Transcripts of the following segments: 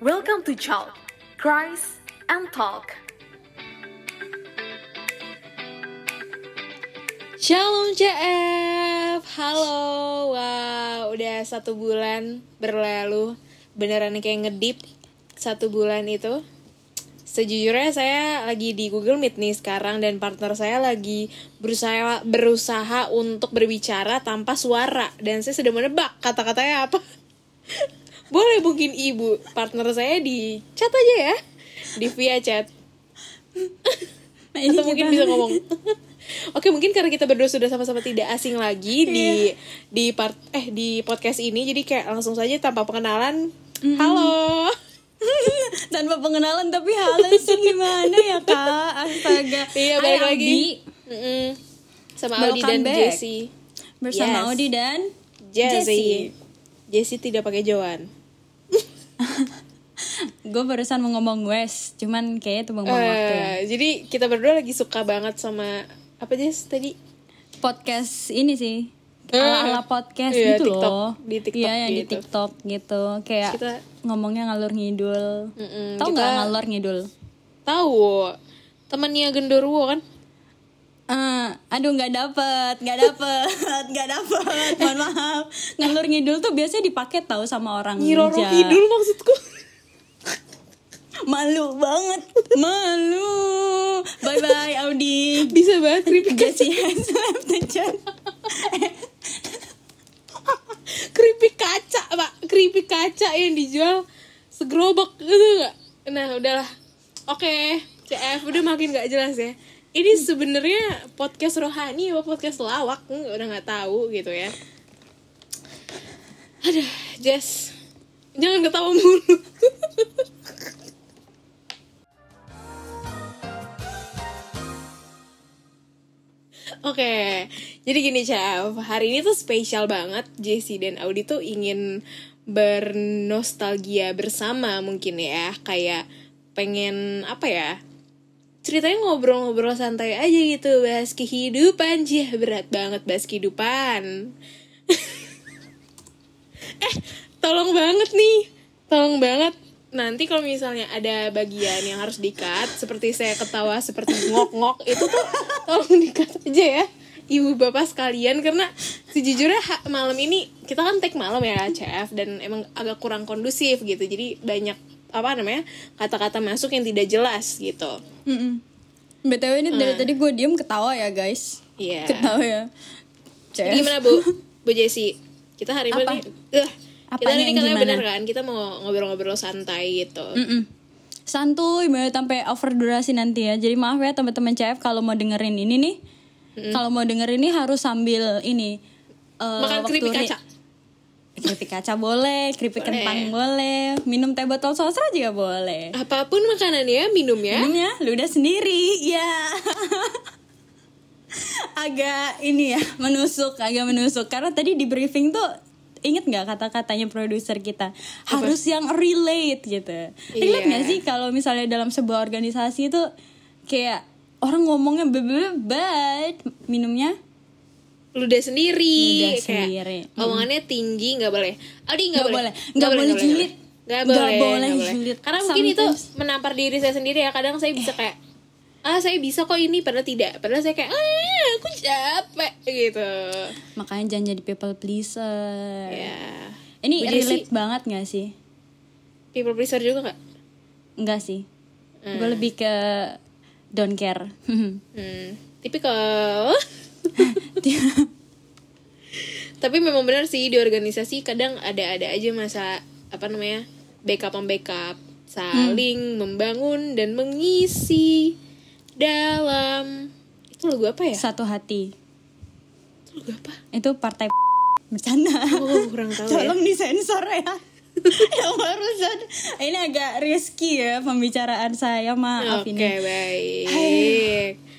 Welcome to Chalk, Cries and Talk. Shalom CF, halo, wow, udah satu bulan berlalu, beneran kayak ngedip satu bulan itu. Sejujurnya saya lagi di Google Meet nih sekarang dan partner saya lagi berusaha berusaha untuk berbicara tanpa suara dan saya sudah menebak kata-katanya apa. Boleh mungkin ibu partner saya di chat aja ya, di via chat. Nah, ini Atau mungkin bisa ngomong. Oke mungkin karena kita berdua sudah sama-sama tidak asing lagi di di part eh di podcast ini jadi kayak langsung saja tanpa pengenalan halo tanpa pengenalan tapi halo sih gimana ya kak astaga iya balik Audi. lagi Mm-mm. sama Audi Welcome dan back. Jesse bersama Yes. Audi dan Jesse Jesse tidak pakai Joan gue barusan mau ngomong West cuman kayaknya itu buang waktu ya. Eh, jadi kita berdua lagi suka banget sama apa Jess tadi? Podcast ini sih Eh, ala ala podcast iya, gitu TikTok. loh. Di TikTok iya yang di gitu. TikTok gitu. Kayak Kita- ngomongnya ngalur ngidul. Mm-mm, tau kita- nggak ngalur ngidul? Tahu temannya Gendorwo kan Eh, aduh nggak dapet nggak dapet nggak dapet. Mohon maaf. Ngalur ngidul tuh biasanya dipakai tahu sama orang Nyiroro Kidul maksudku. Malu banget. Malu. Bye bye Audi. Bisa banget keripik Jesse has left the chat keripik kaca pak. Keripik kaca yang dijual segerobak gitu nggak? Nah udahlah. Oke CF udah makin nggak jelas ya ini sebenarnya podcast rohani apa podcast lawak? Udah nggak tahu gitu ya. Ada Jess. Jangan ketawa mulu. Oke, jadi gini Chef, hari ini tuh spesial banget. Jessie dan Audi tuh ingin bernostalgia bersama mungkin ya. Kayak pengen apa ya Ceritanya ngobrol-ngobrol santai aja gitu Bahas kehidupan, Jih berat banget bahas kehidupan. Eh, tolong banget nih. Tolong banget. Nanti kalau misalnya ada bagian yang harus di-cut Seperti saya ketawa, seperti ngok-ngok Itu tuh tolong di-cut aja ya Ibu bapak sekalian. Karena sejujurnya malam ini Kita kan take malam ya CF Dan emang agak kurang kondusif gitu. Jadi banyak apa namanya kata-kata masuk yang tidak jelas gitu. Mm-mm. btw ini dari tadi gue diem ketawa ya guys. Iya. Ketawa ya. Jadi gimana bu? Bu Jessi Kita hari Apa? ini eh, Kita hari ini gimana? bener kan? Kita mau ngobrol-ngobrol santai gitu. Mm-mm. santuy banget sampai over durasi nanti ya. Jadi maaf ya teman-teman CF kalau mau dengerin ini nih kalau mau dengerin ini harus sambil ini eh, Makan keripik kaca keripik kaca boleh keripik Boleh. kentang boleh minum teh botol sosro juga boleh. Apa pun makanannya, minum ya. Minumnya lu udah sendiri ya agak ini ya menusuk agak menusuk. Karena tadi di briefing tuh inget nggak kata-katanya produser kita? Harus yang relate gitu. Relate Iya. nggak sih kalau misalnya dalam sebuah organisasi itu kayak orang ngomongnya bebebat minumnya Ludah sendiri Ludah kayak sendiri. Omongannya tinggi nggak boleh Aldi nggak boleh boleh. Nggak boleh julid. Nggak Nggak boleh boleh nggak boleh. julid. Karena mungkin itu menampar diri saya sendiri ya Kadang saya bisa kayak Ah saya bisa kok ini Padahal tidak Padahal saya kayak Ah aku capek gitu makanya jangan jadi people pleaser Ya ini Bu Jessi, relate banget nggak sih People pleaser juga nggak? Enggak sih. Gue lebih ke don't care. Hmm, tipikal. Tapi memang benar sih di organisasi kadang ada-ada aja masa apa namanya backup backup saling membangun dan mengisi dalam itu lagu apa ya? Satu hati. Itu lagu apa? Itu partai bercanda. Oh kurang tahu ya. Tolong disensor ya. Yang barusan ini agak risky ya pembicaraan saya maaf Oke ini. baik.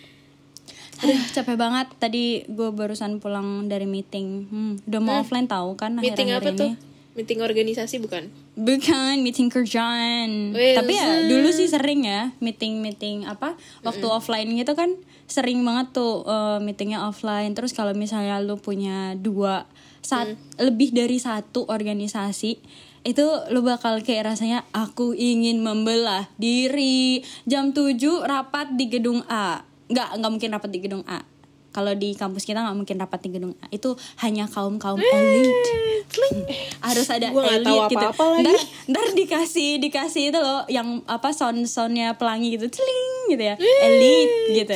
Aduh, capek banget tadi gue barusan pulang dari meeting. Hmm, udah mau offline tahu kan Meeting akhir-akhir apa ini. tuh? Meeting organisasi bukan? Bukan meeting kerjaan. Wih, Tapi ya dulu sih sering ya meeting-meeting apa waktu offline gitu kan sering banget tuh eh, meetingnya offline. Terus kalau misalnya lu punya dua saat lebih dari satu organisasi itu lu bakal kayak rasanya aku ingin membelah diri jam 7 rapat di gedung A nggak nggak mungkin rapat di gedung A. Kalau di kampus kita nggak mungkin rapat di gedung A. Itu hanya kaum kaum elit. harus ada elit gitu. apa-apa lagi. ntar, ntar dikasih dikasih itu loh yang apa sound soundnya pelangi gitu. Celing gitu ya. Elit gitu.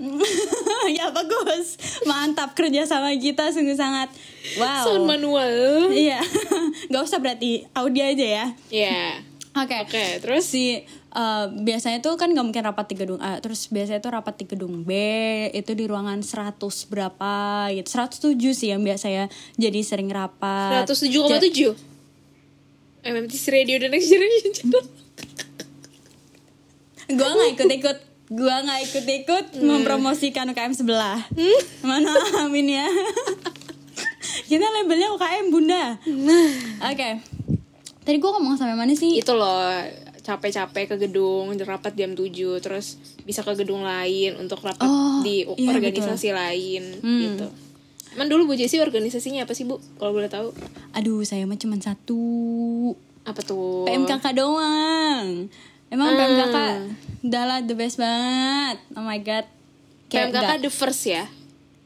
ya bagus. Mantap kerja sama kita sungguh sangat. Wow. Sound manual. Iya, nggak usah berarti audio aja ya. Ya. Oke. Oke, terus? Si uh, biasanya tuh kan nggak mungkin rapat di gedung A, terus biasanya tuh rapat di gedung B itu di ruangan 100 berapa gitu. 107 sih yang biasanya jadi sering rapat. 107,7 MMTC Radio dan Next Generation. Gua nggak ikut-ikut, gua nggak ikut-ikut mempromosikan UKM sebelah. Mana amin ya. Kita labelnya UKM Bunda. Oke. Tadi gua ngomong sampai mana sih? Itu loh capek-capek ke gedung rapat jam 7 terus bisa ke gedung lain untuk rapat Oh, di iya, organisasi lain Hmm. gitu. Emang dulu Bu Jessi organisasinya apa sih Bu? Kalau boleh tahu? Aduh, saya mah cuma satu. Apa tuh? PMKK doang. Emang Hmm. PMKK udah lah the best banget. Oh my god. Kayak PMKK nggak- the first ya.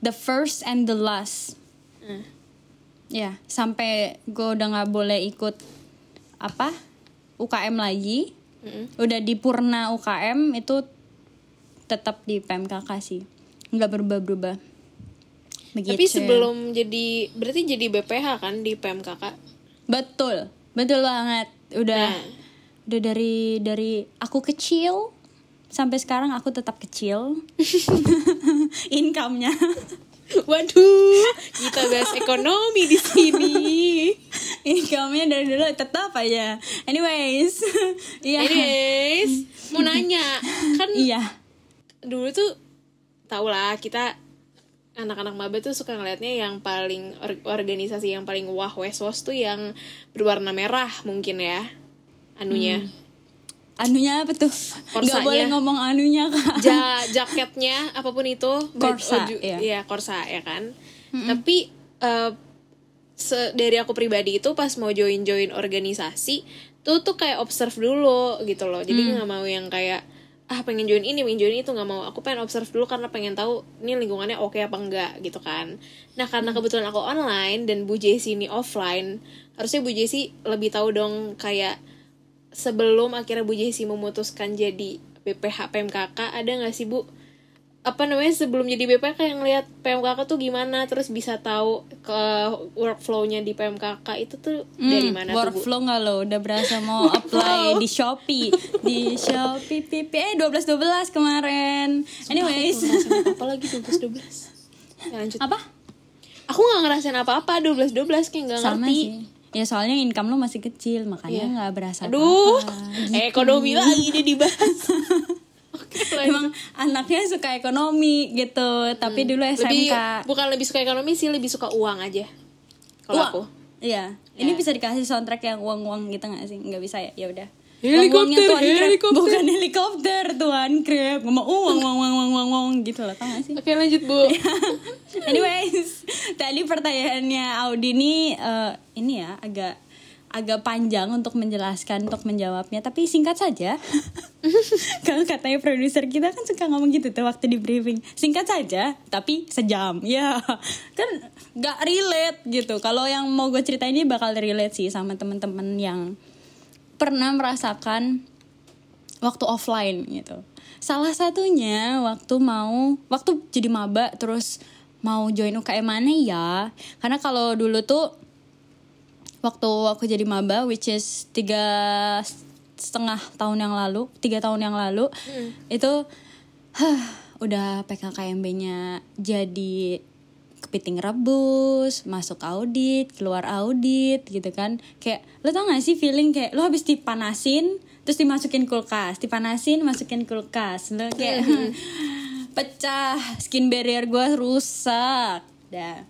the first and the last. Hmm. Ya, sampai gue udah nggak boleh ikut apa UKM lagi. Mm-mm. Udah di purna UKM itu tetap di PMKK sih. Nggak berubah-berubah. Begitu. Tapi sebelum jadi berarti jadi BPH kan di PMKK. Betul, betul banget. Udah, Nah. udah dari dari aku kecil sampai sekarang aku tetap kecil. Income-nya. Waduh, kita bahas ekonomi di sini. Income-nya dari dulu tetap aja. Anyways, iya. Anyways, mau nanya, kan Iya. dulu tuh tau lah kita anak-anak maba tuh suka ngeliatnya yang paling or- organisasi yang paling wah wes-wos tuh yang berwarna merah mungkin ya anunya Anunya apa tuh? Gak Korsanya. boleh ngomong anunya kak. ja jaketnya apa pun itu Korsa, baju- iya. iya korsa ya kan tapi eh, se- dari aku pribadi itu pas mau join join organisasi tuh tuh kayak observe dulu gitu loh. Jadi nggak mau yang kayak ah pengen join ini pengen join itu. Nggak mau. Aku pengen observe dulu karena pengen tahu ini lingkungannya oke apa enggak gitu kan. Nah karena kebetulan aku online dan Bu Jessi ini offline harusnya Bu Jessi lebih tahu dong kayak sebelum akhirnya Bu Jessi memutuskan jadi BPH PMKK ada nggak sih Bu apa namanya sebelum jadi BPK yang lihat PMKK tuh gimana terus bisa tahu ke workflow-nya di PMKK itu tuh dari Hmm, mana tuh Bu? workflow nggak lo? Udah berasa mau apply di Shopee. Di Shopee PP eh 12 12 kemarin. Anyways. apa lagi 12 12 ya, lanjut. Apa? Aku nggak ngerasain apa-apa 12 12 kayak nggak ngerti. sih. Ya soalnya income lo masih kecil makanya Iya. nggak berasa aduh apa-apa. ekonomi lagi dia dibahas. emang anaknya suka ekonomi gitu tapi dulu SMK lebih bukan lebih suka ekonomi sih lebih suka uang aja kalau aku. Iya. Ini bisa dikasih soundtrack yang uang uang gitu nggak sih? Nggak bisa ya? Ya udah. Helikopter, Tuan helikopter. bukan helikopter tuan krep ngomong uang uang uang uang uang uang gitu loh tau gak sih? Oke lanjut Bu. Anyways, tadi pertanyaannya Audi ini eh, ini ya agak agak panjang untuk menjelaskan untuk menjawabnya. Tapi singkat saja. Kalau katanya produser kita kan suka ngomong gitu tuh waktu di briefing. Singkat saja tapi sejam. Ya kan gak relate gitu. Kalau yang mau gue ceritain ini bakal relate sih sama teman-teman yang pernah merasakan waktu offline gitu. Salah satunya waktu mau waktu jadi maba terus mau join UKM mana ya? Karena kalau dulu tuh waktu aku jadi maba which is tiga setengah tahun yang lalu, tiga tahun yang lalu itu huh, udah PKKMB-nya jadi kepiting rebus, masuk audit, keluar audit gitu kan. Kayak lo tau gak sih feeling kayak lo habis dipanasin terus dimasukin kulkas, dipanasin masukin kulkas. Lo kayak pecah, skin barrier gue rusak. Dah.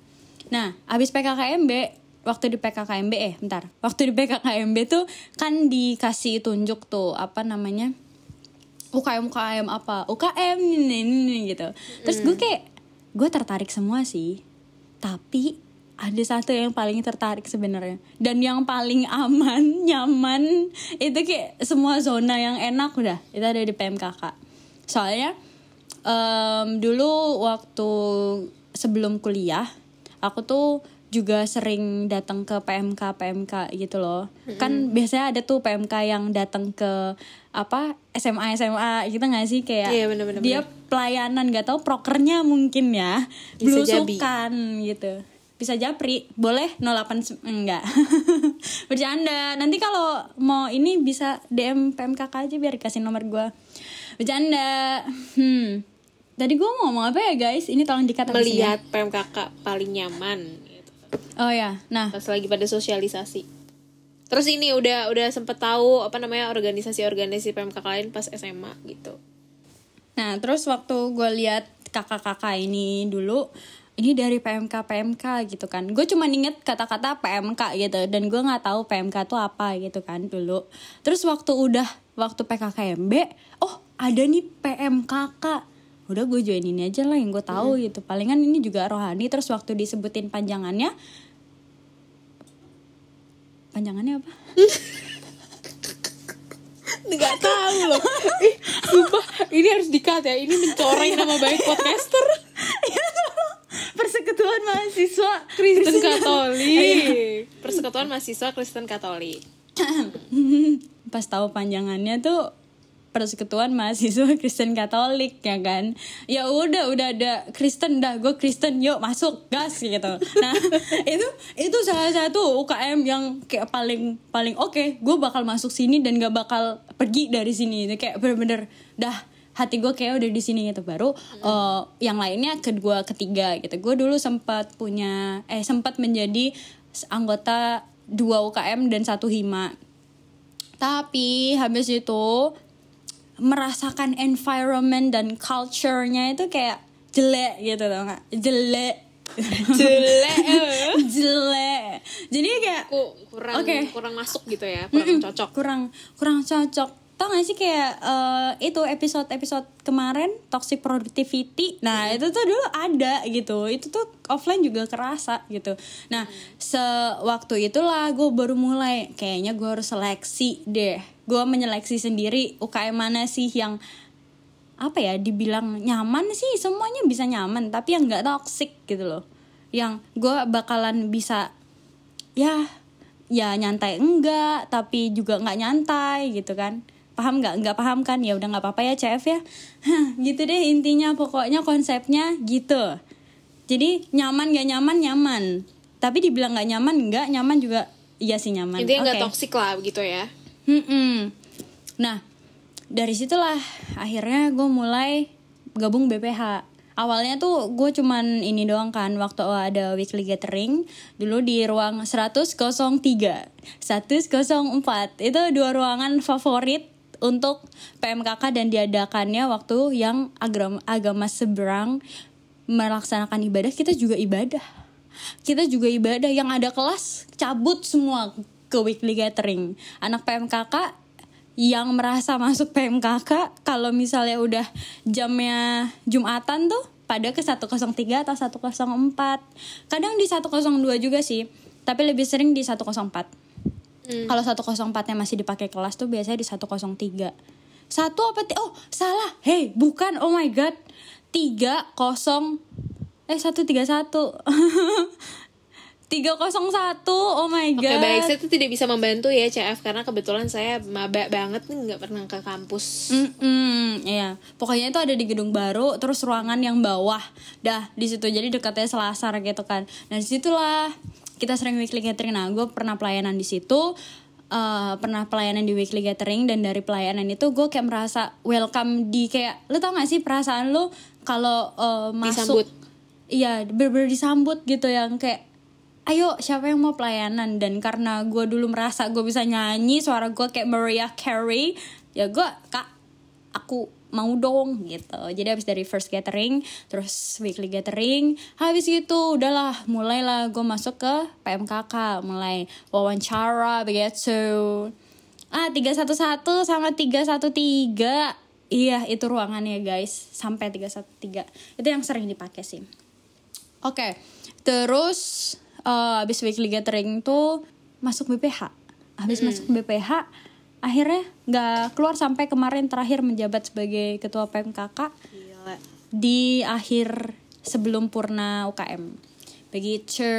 Nah, habis PKKMB waktu di PKKMB eh bentar. Waktu di PKKMB tuh kan dikasih tunjuk tuh apa namanya? UKM UKM apa UKM ini, ini, gitu terus gue kayak gue tertarik semua sih tapi ada satu yang paling tertarik sebenarnya dan yang paling aman nyaman itu kayak semua zona yang enak udah itu ada di PMKK soalnya em, dulu waktu sebelum kuliah aku tuh juga sering datang ke PMK PMK gitu loh. Kan biasanya ada tuh PMK yang datang ke apa SMA SMA gitu nggak sih? Kayak Iya, bener-bener, dia pelayanan nggak tahu prokernya mungkin ya. Bisa jabi. belusukan gitu. Bisa japri. Boleh 08 se- enggak. Bercanda. Nanti kalau mau ini bisa DM PMKK aja biar kasih nomor gua. Bercanda. Hmm. Tadi gua mau ngomong apa ya guys? Ini tolong dikat habis ini ya. Melihat PMKK paling nyaman. Oh ya nah Pas lagi pada sosialisasi. Terus ini udah udah sempet tahu apa namanya organisasi-organisasi PMKK lain pas SMA gitu. Nah, terus waktu gue lihat kakak-kakak ini dulu, ini dari PMK PMK gitu kan. Gue cuma inget kata-kata PMK gitu dan gue nggak tahu PMK itu apa gitu kan dulu. Terus waktu udah waktu PKKMB, oh ada nih PMKK. Udah gue join ini aja lah yang gue tahu gitu. Palingan ini juga rohani. Terus waktu disebutin panjangannya, panjangannya apa? Nggak tahu loh. Ih, sumpah ini harus dikat ya. Ini mencoreng nama baik podcaster. Persekutuan mahasiswa Kristen Katolik. Persekutuan mahasiswa Kristen Katolik. pas tahu panjangannya tuh persekutuan mahasiswa Kristen Katolik ya kan? Ya udah udah ada Kristen dah gue Kristen yuk masuk gas gitu. Nah itu itu salah satu UKM yang kayak paling paling oke. Gue bakal masuk sini dan gak bakal pergi dari sini. Itu kayak bener-bener dah hati gue kayak udah di sini gitu. Baru eh, yang lainnya kedua ketiga gitu. Gue dulu sempat punya eh sempat menjadi anggota dua UKM dan satu hima tapi habis itu merasakan environment dan culture-nya itu kayak jelek gitu tau gak? Jelek. Jelek. jelek. Jadi kayak Ku kurang Oke. kurang masuk gitu ya, kurang cocok. kurang kurang cocok. Tau gak sih kayak eh, itu episode-episode kemarin toxic productivity. Nah, itu tuh dulu ada gitu. Itu tuh offline juga kerasa gitu. Nah, sewaktu itulah gue baru mulai kayaknya gue harus seleksi deh. Gue menyeleksi sendiri UKM mana sih yang apa ya dibilang nyaman sih semuanya bisa nyaman tapi yang nggak toxic gitu loh yang gue bakalan bisa ya ya nyantai enggak tapi juga nggak nyantai gitu kan paham nggak nggak paham kan ya udah nggak apa-apa ya CF ya gitu deh intinya pokoknya konsepnya gitu jadi nyaman nggak nyaman nyaman tapi dibilang nggak nyaman nggak nyaman juga iya sih nyaman Intinya nggak Oke. toksik lah begitu ya. Mm-mm. Nah, dari situlah akhirnya gue mulai gabung BPH. Awalnya tuh gue cuman ini doang kan waktu ada weekly gathering dulu di ruang 103, 104. Itu dua ruangan favorit untuk PMKK dan diadakannya waktu yang agama, agama seberang melaksanakan ibadah kita juga ibadah. Kita juga ibadah yang ada kelas cabut semua ke weekly gathering. Anak PMKK yang merasa masuk PMKK kalau misalnya udah jamnya Jumatan tuh pada ke 103 atau 104. Kadang di 102 juga sih, tapi lebih sering di 104. Kalau 104-nya masih dipakai kelas tuh biasanya di 103. Satu apa Oh, salah. Hey, bukan. Oh my god. 30 eh 131. 301. Oh my Oke god. baik, saya tuh tidak bisa membantu ya CF karena kebetulan saya maba banget nih nggak pernah ke kampus. Mm-mm, iya. Pokoknya itu ada di gedung baru, terus ruangan yang bawah. Dah di situ jadi dekatnya Selasar gitu kan. Nah di situlah kita sering weekly gathering. Nah gue pernah pelayanan di situ, eh, pernah pelayanan di weekly gathering dan dari pelayanan itu gue kayak merasa welcome di kayak, lu tau gak sih perasaan lu kalau eh, masuk, Disambut. iya bener-bener disambut gitu yang kayak ayo siapa yang mau pelayanan dan karena gue dulu merasa gue bisa nyanyi suara gue kayak Mariah Carey ya gue kak aku mau dong gitu. Jadi habis dari first gathering terus weekly gathering habis itu udahlah mulailah gue masuk ke PMKK mulai wawancara begitu. Ah 311 sama 313 iya itu ruangannya guys. Sampai 313 itu yang sering dipakai sih. Oke, terus eh, abis weekly gathering tuh masuk BPH habis masuk BPH akhirnya nggak keluar sampai kemarin terakhir menjabat sebagai ketua PMKK Gila. di akhir sebelum purna UKM begitu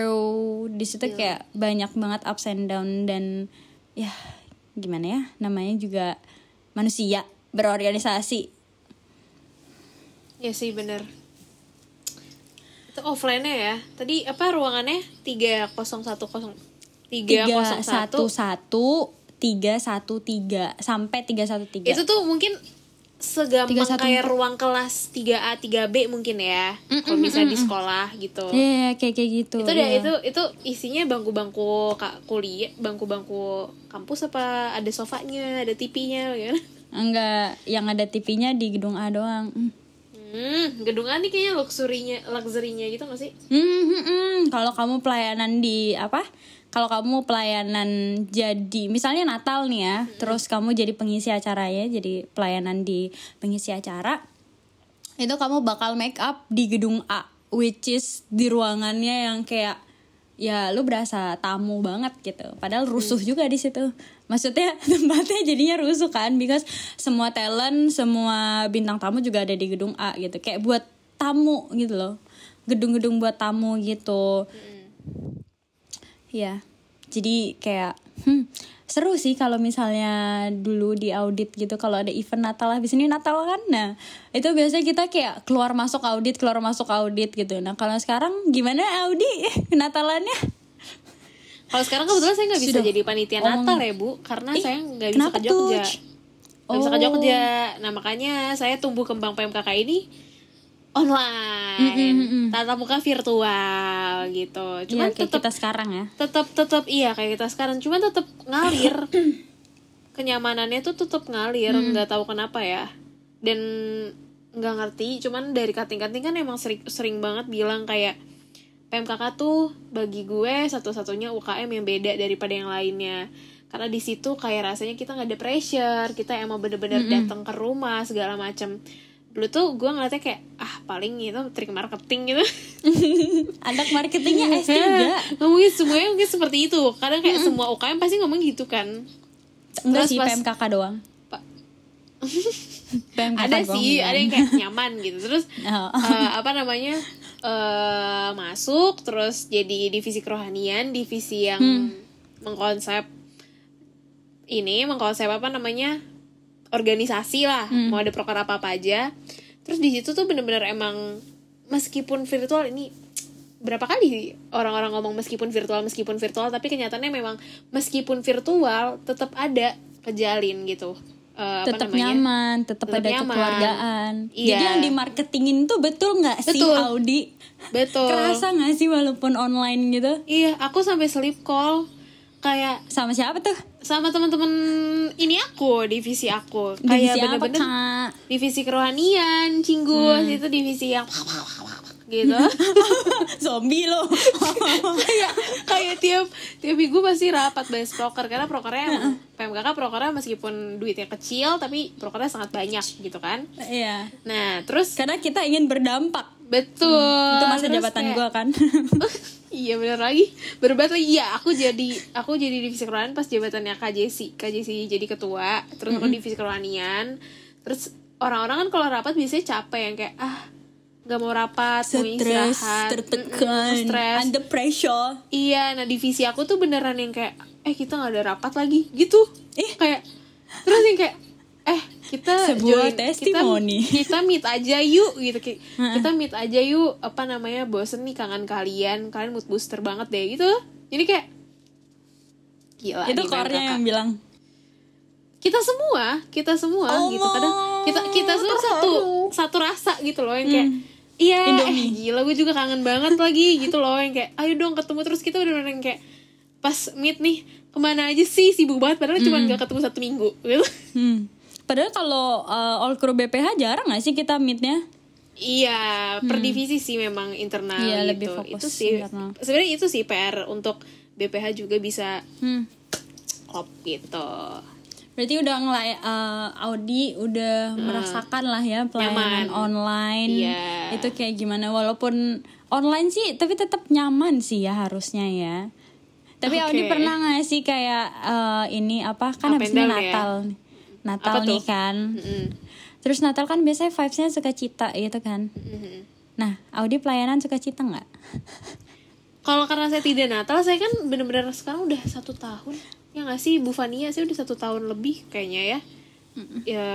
di situ kayak banyak banget ups and down dan ya gimana ya namanya juga manusia berorganisasi. Ya sih bener. Itu offline-nya ya. Tadi apa ruangannya? 3010 tiga 301 satu satu tiga satu tiga sampai tiga satu tiga Itu tuh mungkin segampang 314. kayak ruang kelas 3A 3B mungkin ya Kalau misalnya di sekolah gitu Iya kayak kayak gitu itu iya. itu itu isinya bangku-bangku kak kuliah bangku-bangku kampus apa ada sofanya ada TV-nya kan enggak yang ada TV-nya di gedung A doang Hmm. hmm gedung A nih kayaknya luxurinya luxurinya gitu gak sih Hmm, hmm, hmm. Kalau kamu pelayanan di apa? Kalau kamu pelayanan jadi misalnya Natal nih ya, terus kamu jadi pengisi acara ya, jadi pelayanan di pengisi acara, itu kamu bakal make up di gedung A, which is di ruangannya yang kayak ya lu berasa tamu banget gitu. Padahal rusuh juga di situ. Maksudnya tempatnya jadinya rusuh kan, because semua talent, semua bintang tamu juga ada di gedung A gitu. Kayak buat tamu gitu loh gedung-gedung buat tamu gitu ya jadi kayak hmm, seru sih kalau misalnya dulu di audit gitu kalau ada event Natal habis ini Natal kan? Nah itu biasanya kita kayak keluar masuk audit keluar masuk audit gitu. Nah kalau sekarang gimana Audi? Natalannya? Kalau sekarang kebetulan saya nggak bisa Sudah jadi panitia Natal ya bu karena Ih, saya nggak bisa kenapa ke tuh? Jogja nggak bisa ke Oh. Jogja nah makanya saya tumbuh kembang PMKK ini online. Tatap muka virtual gitu. Cuman kayak tetap kita sekarang ya. tetap tetap iya kayak kita sekarang. Cuman tetap ngalir. Kenyamanannya tuh tetap ngalir nggak tahu kenapa ya. Dan nggak ngerti cuman dari kating-kating kan emang sering sering banget bilang kayak PMKK tuh bagi gue satu-satunya UKM yang beda daripada yang lainnya. Karena di situ kayak rasanya kita nggak ada pressure kita emang bener-bener datang ke rumah segala macam dulu tuh gue ngeliatnya kayak ah paling itu trik marketing gitu. Anak marketingnya S3 ngomongin semuanya mungkin seperti itu. Kadang kayak semua UKM pasti ngomong gitu kan. Enggak sih pas- PMKK doang. PMKK ada sih ada yang kayak nyaman gitu. Terus Oh. eh, apa namanya eh masuk terus jadi divisi kerohanian divisi yang Hmm. mengkonsep ini mengkonsep apa namanya organisasi lah Hmm. mau ada proker apa apa aja terus di situ tuh bener-bener emang meskipun virtual ini berapa kali orang-orang ngomong meskipun virtual meskipun virtual tapi kenyataannya memang meskipun virtual tetap ada kejalin gitu Eh, apa tetap nyaman, tetap ada nyaman. kekeluargaan. Iya. Jadi yang di marketingin tuh betul nggak sih. Audi? betul Kerasa nggak sih walaupun online gitu? Iya, aku sampai sleep call kayak Sama siapa tuh? sama teman-teman ini aku, divisi aku. Divisi kayak apa bener-bener kak? divisi kerohanian, cinggus itu divisi yang gitu. Zombie lo. kayak kayak tiap tiap minggu pasti rapat bahas proker karena prokernya emang PMKK prokernya meskipun duitnya kecil tapi prokernya sangat banyak gitu kan. Iya. Nah, terus Karena kita ingin berdampak. Betul. Itu masa Terus jabatan kayak- gua kan. iya bener lagi. Berbat lagi. Iya aku jadi aku jadi divisi kerohanian pas jabatannya Kak Jesi. Kak Jesi jadi ketua terus aku divisi kerohanian. Terus orang-orang kan kalau rapat biasanya capek yang kayak ah nggak mau rapat mau Stres, istirahat. tertekan, Mm-mm, stres under pressure. iya nah divisi aku tuh beneran yang kayak eh kita nggak ada rapat lagi. Gitu. Eh. kayak terus yang kayak eh kita Sebuah join, testimoni. kita, kita meet aja yuk gitu. Kita meet aja yuk apa namanya bosen nih kangen kalian kalian mood booster banget deh gitu. Jadi kayak gila Itu core PMKK. yang bilang. kita semua kita semua Allah, gitu. Kadang kita kita semua satu satu rasa gitu loh yang kayak iya eh, Hmm. Gila gue juga kangen banget lagi gitu loh. Yang kayak ayo dong ketemu. Terus kita udah yang kayak pas meet nih ke mana aja sih? Sibuk banget padahal cuma nggak ketemu satu minggu gitu. Hmm. Padahal kalau uh, all crew BPH jarang gak sih kita meetnya? Iya, per divisi sih memang internal Hmm. Iya, gitu. lebih fokus itu sih internal. sebenarnya itu sih PR untuk BPH juga bisa Hmm. klop gitu. Berarti udah ngelay eh, Audi udah merasakan lah ya pelayanan Nyaman. online. Iya. Itu kayak gimana walaupun online sih tapi tetap nyaman sih ya harusnya ya. Tapi Audi Oke. pernah gak sih kayak eh, ini apa kan Up habis ini down ya? Natal. nih. Kan. Mm-mm. Terus Natal kan biasanya vibesnya sukacita gitu kan. Mm-mm. Nah, Audi pelayanan sukacita nggak? Kalau karena saya tidak Natal, saya kan bener-bener sekarang udah satu tahun. Ya nggak sih, Bu Fania, saya udah satu tahun lebih kayaknya ya. Ya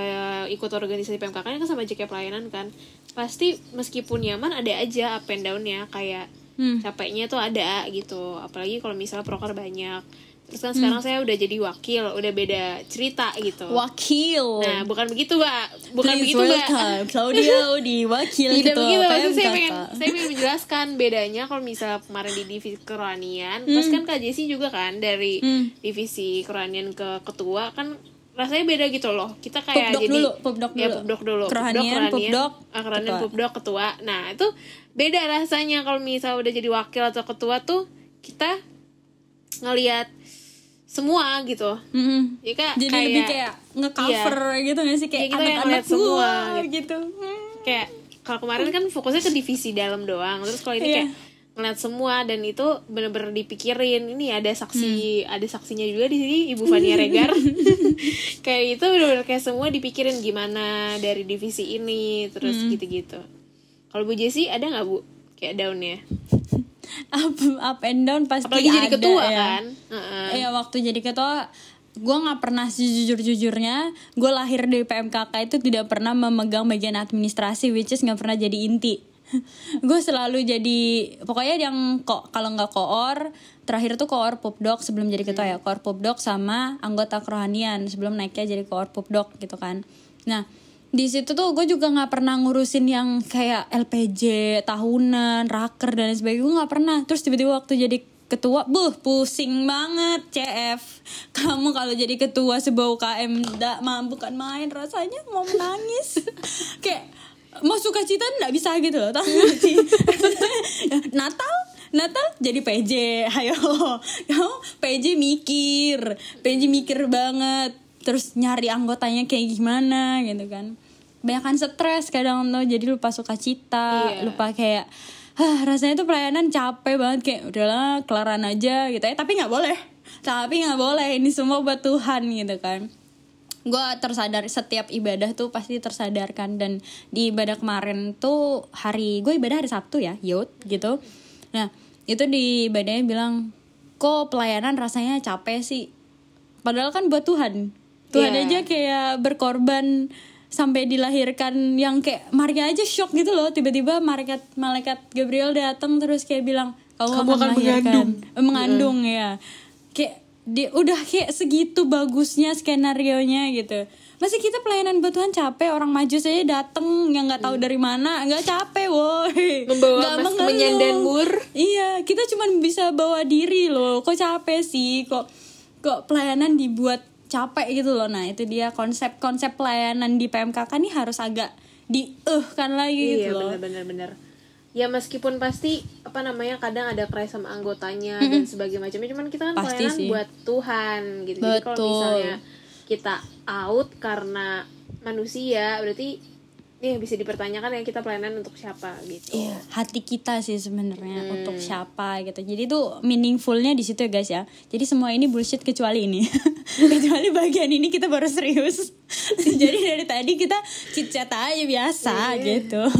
ikut organisasi PMKK kan sama JK Pelayanan kan. Pasti meskipun nyaman ada aja up and down-nya kayak Hmm. capeknya tuh ada gitu. Apalagi kalau misalnya proker banyak. Terus kan sekarang saya udah jadi wakil, udah beda cerita gitu. Wakil. Nah, bukan begitu, Mbak. Bukan Please begitu, Mbak. Claudia di wakil tidak Ketua begitu maksudnya saya pengen saya pengen menjelaskan bedanya kalau misalnya kemarin di divisi kerohanian pas kan kak Jessy juga kan dari Hmm. divisi kerohanian ke ketua kan rasanya beda gitu loh kita kayak Pupdok jadi dulu, pupdok ya dulu. pupdok dulu Kerohanian, pupdok, ah, kerohanian ketua. pupdok ketua nah itu beda rasanya kalau misalnya udah jadi wakil atau ketua tuh kita ngelihat semua gitu Mm-mm. ya kak Jadi kayak, lebih kayak nge-cover gitu gak sih kayak Iya, kayak anak-anak semua gitu. gitu. kayak kalau kemarin kan fokusnya ke divisi dalam doang terus kalau ini Iya. kayak ngeliat semua dan itu bener-bener dipikirin ini ada saksi Hmm. ada saksinya juga di sini Ibu Fania Regar kayak itu bener-bener kayak semua dipikirin gimana dari divisi ini terus Hmm. gitu-gitu kalau Bu Jessi ada nggak Bu kayak daunnya Up, up and down pasti apalagi jadi ada ketua ya. kan. Iya waktu jadi ketua gue nggak pernah sejujur-jujurnya gue lahir di PMKK itu tidak pernah memegang bagian administrasi which is nggak pernah jadi inti. Gue selalu jadi pokoknya yang kok kalau nggak koor terakhir tuh koor popdok sebelum jadi ketua ya. Koor popdok sama anggota kerohanian sebelum naiknya jadi koor popdok gitu kan. Nah di situ tuh gue juga nggak pernah ngurusin yang kayak LPJ tahunan raker dan sebagainya. Gue nggak pernah. Terus tiba-tiba waktu jadi ketua buh pusing banget CF kamu kalau jadi ketua sebuah UKM nggak mampu kan main. Rasanya mau menangis. Kayak mau suka cita nggak bisa gitu loh. Natal Natal jadi PJ ayo. Kamu PJ mikir. PJ mikir banget terus nyari anggotanya kayak gimana gitu kan. Banyak stres kadang tuh jadi lupa suka cita Iya. lupa kayak Hah, rasanya tuh pelayanan capek banget kayak udahlah kelaran aja gitu. Ya tapi nggak boleh. Tapi nggak boleh ini semua buat Tuhan gitu kan. Gue tersadar setiap ibadah tuh pasti tersadarkan. Dan di ibadah kemarin tuh hari gue ibadah hari Sabtu ya yud gitu. Nah itu di ibadahnya bilang kok pelayanan rasanya capek sih? Padahal kan buat Tuhan Tuhan Iya. aja kayak berkorban sampai dilahirkan yang kayak Maria aja shock gitu loh. Tiba-tiba malaikat malaikat Gabriel datang terus kayak bilang kamu, Kamu akan, akan melahirkan." mengandung. Eh, mengandung ya. Kayak dia udah kayak segitu bagusnya skenario nya gitu. Masih kita pelayanan buat Tuhan capek? Orang maju saya dateng yang nggak tahu dari mana. Nggak capek woi. Membawa Nggak mas mur. iya kita cuma bisa bawa diri loh. Kok capek sih? Kok kok pelayanan dibuat capek gitu loh. Nah itu dia konsep konsep pelayanan di PMKK nih harus agak di eh kan lagi iya gitu loh. benar-benar benar ya meskipun pasti apa namanya kadang ada cry sama anggotanya dan sebagainya macamnya cuman kita kan Pasti pelayanan sih. buat Tuhan gitu. Jadi kalau Betul. misalnya kita out karena manusia berarti nih bisa dipertanyakan ya kita pelayanan untuk siapa gitu Iya, hati kita sih sebenarnya Hmm. untuk siapa gitu. Jadi tuh meaningfulnya di situ ya guys ya. Jadi semua ini bullshit kecuali ini. kecuali bagian ini kita baru serius. Jadi dari tadi kita chit-chat aja biasa Iya. gitu.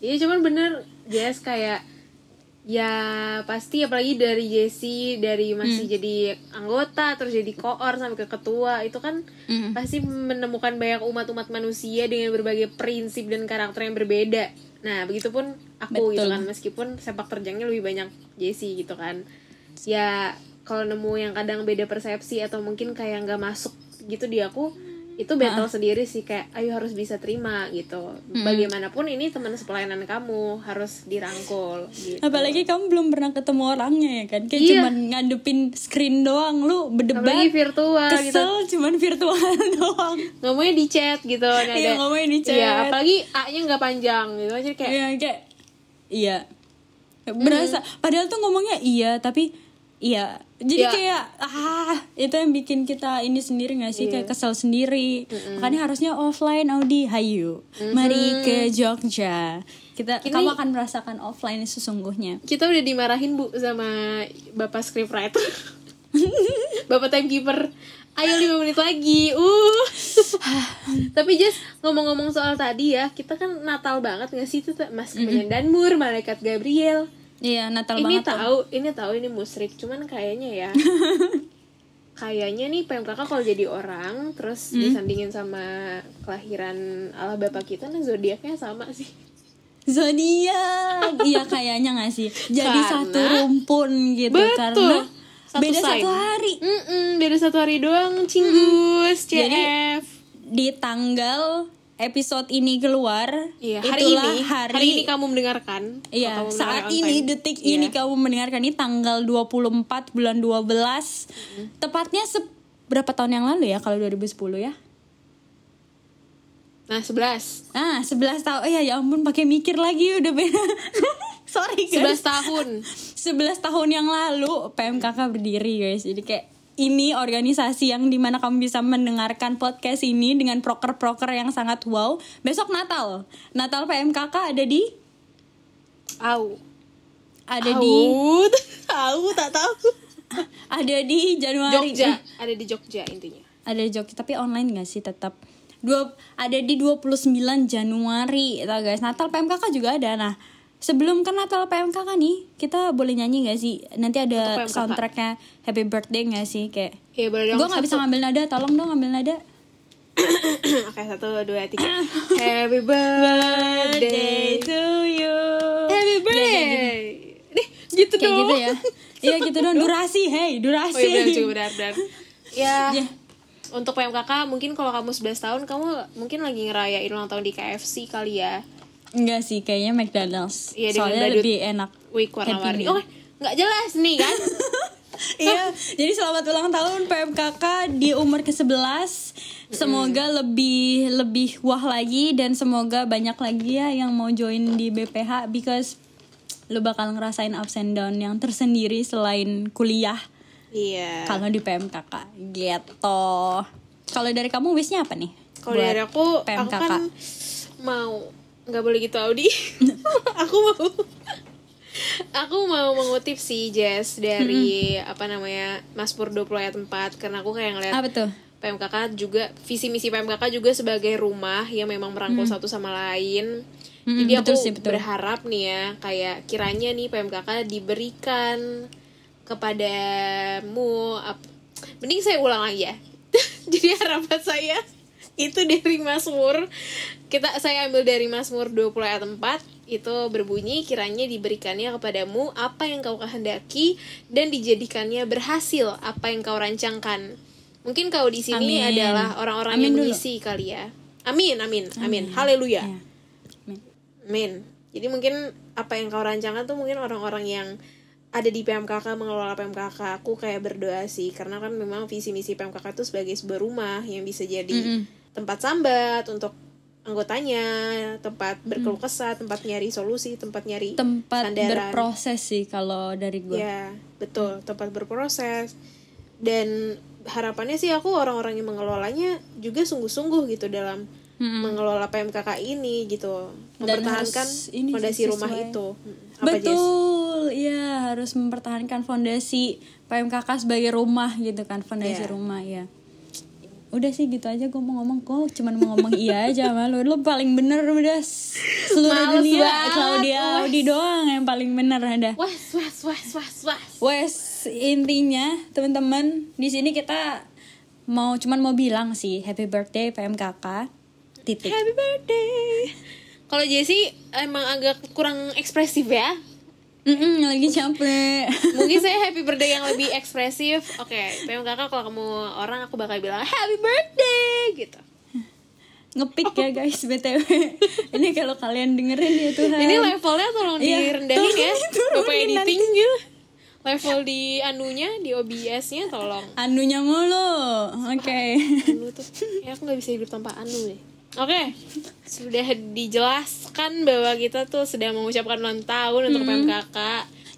Iya cuman bener Jess kayak ya pasti apalagi dari Jesse dari masih jadi anggota terus jadi koor sampai ke ketua itu kan Mm. pasti menemukan banyak umat-umat manusia dengan berbagai prinsip dan karakter yang berbeda. Nah begitupun aku gitu Betul. kan meskipun sepak terjangnya lebih banyak Jesse gitu kan. Ya kalau nemu yang kadang beda persepsi atau mungkin kayak nggak masuk gitu di aku itu battle sendiri sih kayak ayo harus bisa terima gitu bagaimanapun ini teman sepelayanan kamu harus dirangkul gitu Apalagi kamu belum pernah ketemu orangnya ya kan. Kayak Iya. cuman ngadepin screen doang lu berdebat. apalagi virtual gitu Kesel cuman virtual doang. ngomongnya di chat gitu nah, Iya, ada- ngomongnya di chat. iya apalagi a nya nggak panjang gitu jadi kayak Iya kayak iya berasa padahal tuh ngomongnya iya tapi iya jadi Ya. kayak ah itu yang bikin kita ini sendiri gak sih kayak kesel sendiri makanya harusnya offline Audi hayu mari ke Jogja kita Ini- kamu akan merasakan offline sesungguhnya Kita udah dimarahin Bu sama Bapak scriptwriter. Bapak timekeeper. Ayo 5 menit lagi. Uh. Tapi just ngomong-ngomong soal tadi ya, kita kan Natal banget gak sih itu Mas Kemenyan Danmur, Malaikat Gabriel. Iya Natal ini banget tuh. tahu, ini tahu ini musrik, cuman kayaknya ya kayaknya nih PMKK kalau jadi orang terus Hmm? disandingin sama kelahiran Allah Bapak kita nah zodiaknya sama sih. zodiak iya kayaknya gak sih jadi Karena- satu rumpun gitu Betul. karena Satu beda sign. satu hari Mm-mm, beda satu hari doang, cinggus, CF. Jadi, di tanggal episode ini keluar Iya, hari itulah ini, hari, hari, ini kamu mendengarkan. Iya, saat ini detik Iya. ini kamu mendengarkan ini tanggal 24 bulan 12. Tepatnya se berapa tahun yang lalu ya kalau 2010 ya? Nah, 11. Ah, 11 tahun. Oh ya, ya ampun pakai mikir lagi udah beda. Sorry guys. 11 tahun. 11 tahun yang lalu PMKK berdiri guys. Jadi kayak ini organisasi yang di mana kamu bisa mendengarkan podcast ini dengan proker-proker yang sangat wow. Besok Natal, Natal PMKK ada di Au. ada di Au. Tak tahu. ada di Januari. Jogja, ada di Jogja intinya. Ada di Jogja tapi online gak sih tetap dua ada di 29 Januari tau guys Natal PMKK juga ada nah sebelum ke Natal PMKK nih kita boleh nyanyi gak sih nanti ada soundtracknya Happy Birthday gak sih kayak boleh dong. gue nggak bisa ngambil nada tolong dong ngambil nada Oke, satu, dua, tiga. Happy birthday. to you Happy birthday. Deh, gitu kayak dong. gitu ya iya gitu dong durasi hey Oh durasi iya, benar, benar, benar. Ya, Ya. untuk PMKK mungkin kalau kamu 11 tahun, kamu mungkin lagi ngerayain ulang tahun di KFC kali ya. Enggak sih kayaknya McDonald's Iya, soalnya lebih enak Wih, warna-warni. Oh, nggak jelas nih kan? Iya, jadi selamat ulang tahun PMKK di umur ke-11. Semoga lebih lebih wah lagi dan semoga banyak lagi ya yang mau join di BPH because lu bakal ngerasain ups and down yang tersendiri selain kuliah Iya. kalau di PMKK gitu. Kalau dari kamu wishnya apa nih? Kalau dari aku, aku PMKK? kan mau nggak boleh gitu Audi. aku mau aku mau mengutip sih Jess dari apa namanya Mazmur 20 ayat 4 karena aku kayak ngeliat apa tuh? PMKK juga visi misi PMKK juga sebagai rumah yang memang merangkul satu sama lain. Mm-mm, Jadi aku betul sih, betul. berharap nih ya kayak kiranya nih PMKK diberikan kepadamu mending saya ulang lagi ya. Jadi harapan saya itu dari Mazmur kita saya ambil dari Mazmur 20 ayat 4 itu berbunyi kiranya diberikannya kepadamu apa yang kau kehendaki dan dijadikannya berhasil apa yang kau rancangkan. Mungkin kau di sini Amin. adalah orang-orang Amin yang dulu. mengisi kali ya. Amin, amin, amin. Haleluya. Ya. Amin. Amin. Jadi mungkin apa yang kau rancangkan tuh mungkin orang-orang yang ada di PMKK mengelola PMKK aku kayak berdoa sih karena kan memang visi misi PMKK itu sebagai sebuah rumah yang bisa jadi Mm-mm. Tempat sambat untuk anggotanya, tempat berkeluh kesah, tempat nyari solusi, tempat nyari Tempat sandaran. berproses sih kalau dari gue. Ya, betul, tempat berproses. Dan harapannya sih aku orang-orang yang mengelolanya juga sungguh-sungguh gitu dalam Mm-mm. mengelola PMKK ini gitu, mempertahankan ini fondasi rumah sesuai. itu. Hmm, Apa? Betul, iya harus mempertahankan fondasi PMKK sebagai rumah gitu kan, fondasi Iya. rumah ya. Udah sih gitu aja gue mau ngomong kok cuman mau ngomong iya aja sama lu Lu paling bener udah seluruh Males dunia banget, Claudia wes. Audi doang yang paling bener ada Was, was, was, was, was. Wes intinya teman-teman di sini kita mau cuman mau bilang sih happy birthday PMKK titik Happy birthday. Kalau Jessie emang agak kurang ekspresif ya. Mm-mm, lagi capek Mungkin saya happy birthday yang lebih ekspresif. Oke, PMKK kalau kamu orang aku bakal bilang happy birthday gitu. ngepick ya guys btw ini kalau kalian dengerin ya Tuhan Ini levelnya tolong Iya, direndahin ya. Bapak editing gitu. Level di anunya, di OBS-nya tolong. anunya mulu oke Anu tuh, ya aku nggak bisa hidup tanpa anu deh. Oke, sudah dijelaskan bahwa kita tuh sedang mengucapkan ulang tahun untuk PMKK.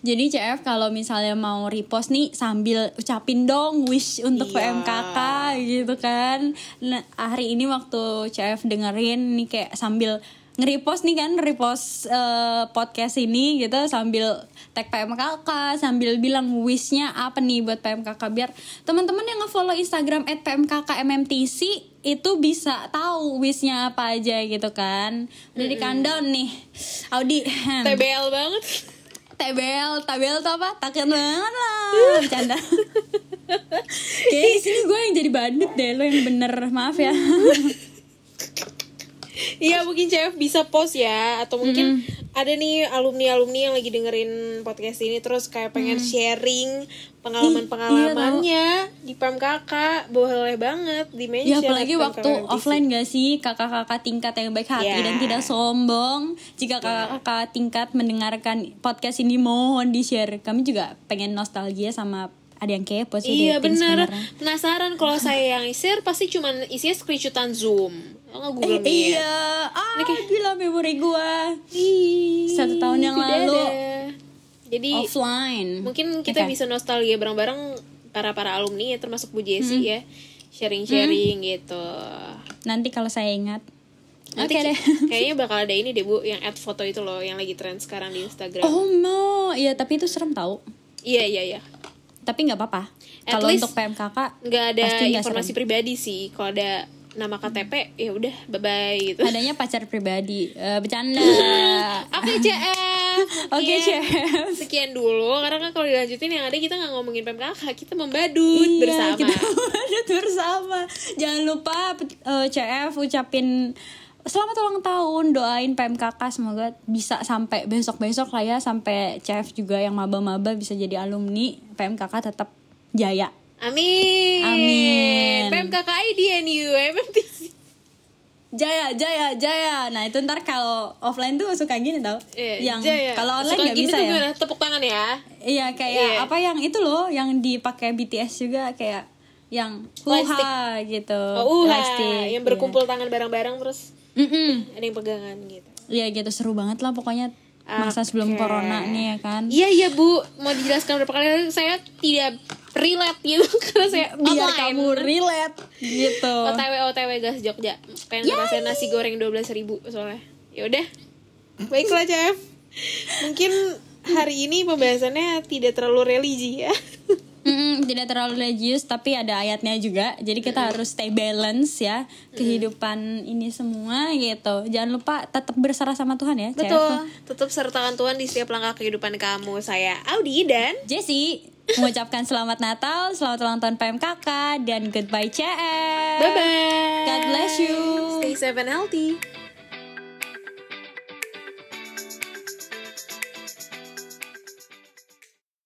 Jadi CF kalau misalnya mau repost nih sambil ucapin dong wish untuk Iya. PMKK gitu kan. Nah, hari ini waktu CF dengerin nih kayak sambil nge-repost nih kan repost eh, podcast ini gitu sambil tag PMKK sambil bilang wishnya apa nih buat PMKK biar teman-teman yang nge-follow Instagram @pmkkmmtc itu bisa tahu wishnya apa aja gitu kan udah di countdown nih Audi TBL banget. TBL, TBL tuh apa? Takut banget lah, bercanda. Kayaknya di sini gue yang jadi badut deh, lo yang bener, maaf ya. Iya mungkin CF bisa post ya atau mungkin ada nih alumni-alumni yang lagi dengerin podcast ini terus kayak pengen sharing pengalaman-pengalamannya di PMKK boleh banget di mention Ya apalagi waktu offline gak sih kakak-kakak tingkat yang baik hati Ya. dan tidak sombong. Jika kakak-kakak tingkat mendengarkan podcast ini mohon di share. Kami juga pengen nostalgia sama ada yang kepo sih. Iya bener. Penasaran kalau saya yang share Pasti cuman isinya screenshotan zoom Nggak Google Eh, Meet iya, ah gila memori gua Satu tahun yang tidak lalu. ada. Jadi offline. mungkin kita Oke. bisa nostalgia bareng-bareng Para-para alumni ya Termasuk Bu Jessi Hmm. ya Sharing-sharing gitu Nanti kalau saya ingat. Nanti Oke deh. Kayaknya bakal ada ini deh Bu Yang add foto itu loh Yang lagi tren sekarang di Instagram Oh no, iya tapi itu serem tau. Iya iya iya Tapi nggak apa-apa. Kalau untuk PMKK nggak ada informasi serem. pribadi sih Kalau ada nama KTP ya udah bye bye gitu Adanya pacar pribadi. Eh, bercanda. Oke CF Oke, Sekian- Chef. Sekian dulu Karena kan kalau dilanjutin yang ada kita nggak ngomongin PMKK Kita membadut Iya, bersama kita badut bersama. Jangan lupa eh, CF ucapin selamat ulang tahun, doain PMKK semoga bisa sampai besok-besok lah ya sampai CF juga yang maba-maba bisa jadi alumni PMKK tetap jaya. Amin Amin. PMKK ID NU MMTC Jaya, jaya, jaya. Nah itu ntar kalau offline tuh suka gini tau. Eh, yang kalau online nggak bisa tuh ya. gimana? Tepuk tangan ya Iya kayak Iya. apa yang itu loh yang dipakai BTS juga kayak yang huha gitu. Oh, uh, Lightstick, yang berkumpul tangan bareng-bareng terus Iya. Mm-mm. ada yang pegangan gitu. Iya gitu seru banget lah pokoknya masa sebelum Oke. corona nih ya kan. Iya iya Bu, mau dijelaskan berapa kali saya tidak relate gitu karena saya Biar online. kamu relate gitu. OTW OTW gas Jogja. Pengen ngerasain nasi goreng 12.000 ribu soalnya. Ya udah. Baiklah, Chef. Mungkin hari ini pembahasannya tidak terlalu religi ya. Mm-mm, tidak terlalu religius tapi ada ayatnya juga. Jadi kita harus stay balance ya kehidupan ini semua gitu. Jangan lupa tetap berserah sama Tuhan ya. Betul. Tetap sertakan Tuhan di setiap langkah kehidupan kamu. Saya Audi dan Jessie mengucapkan selamat Natal, selamat ulang tahun PMKK dan goodbye CF. bye bye. God bless you. Stay safe and healthy.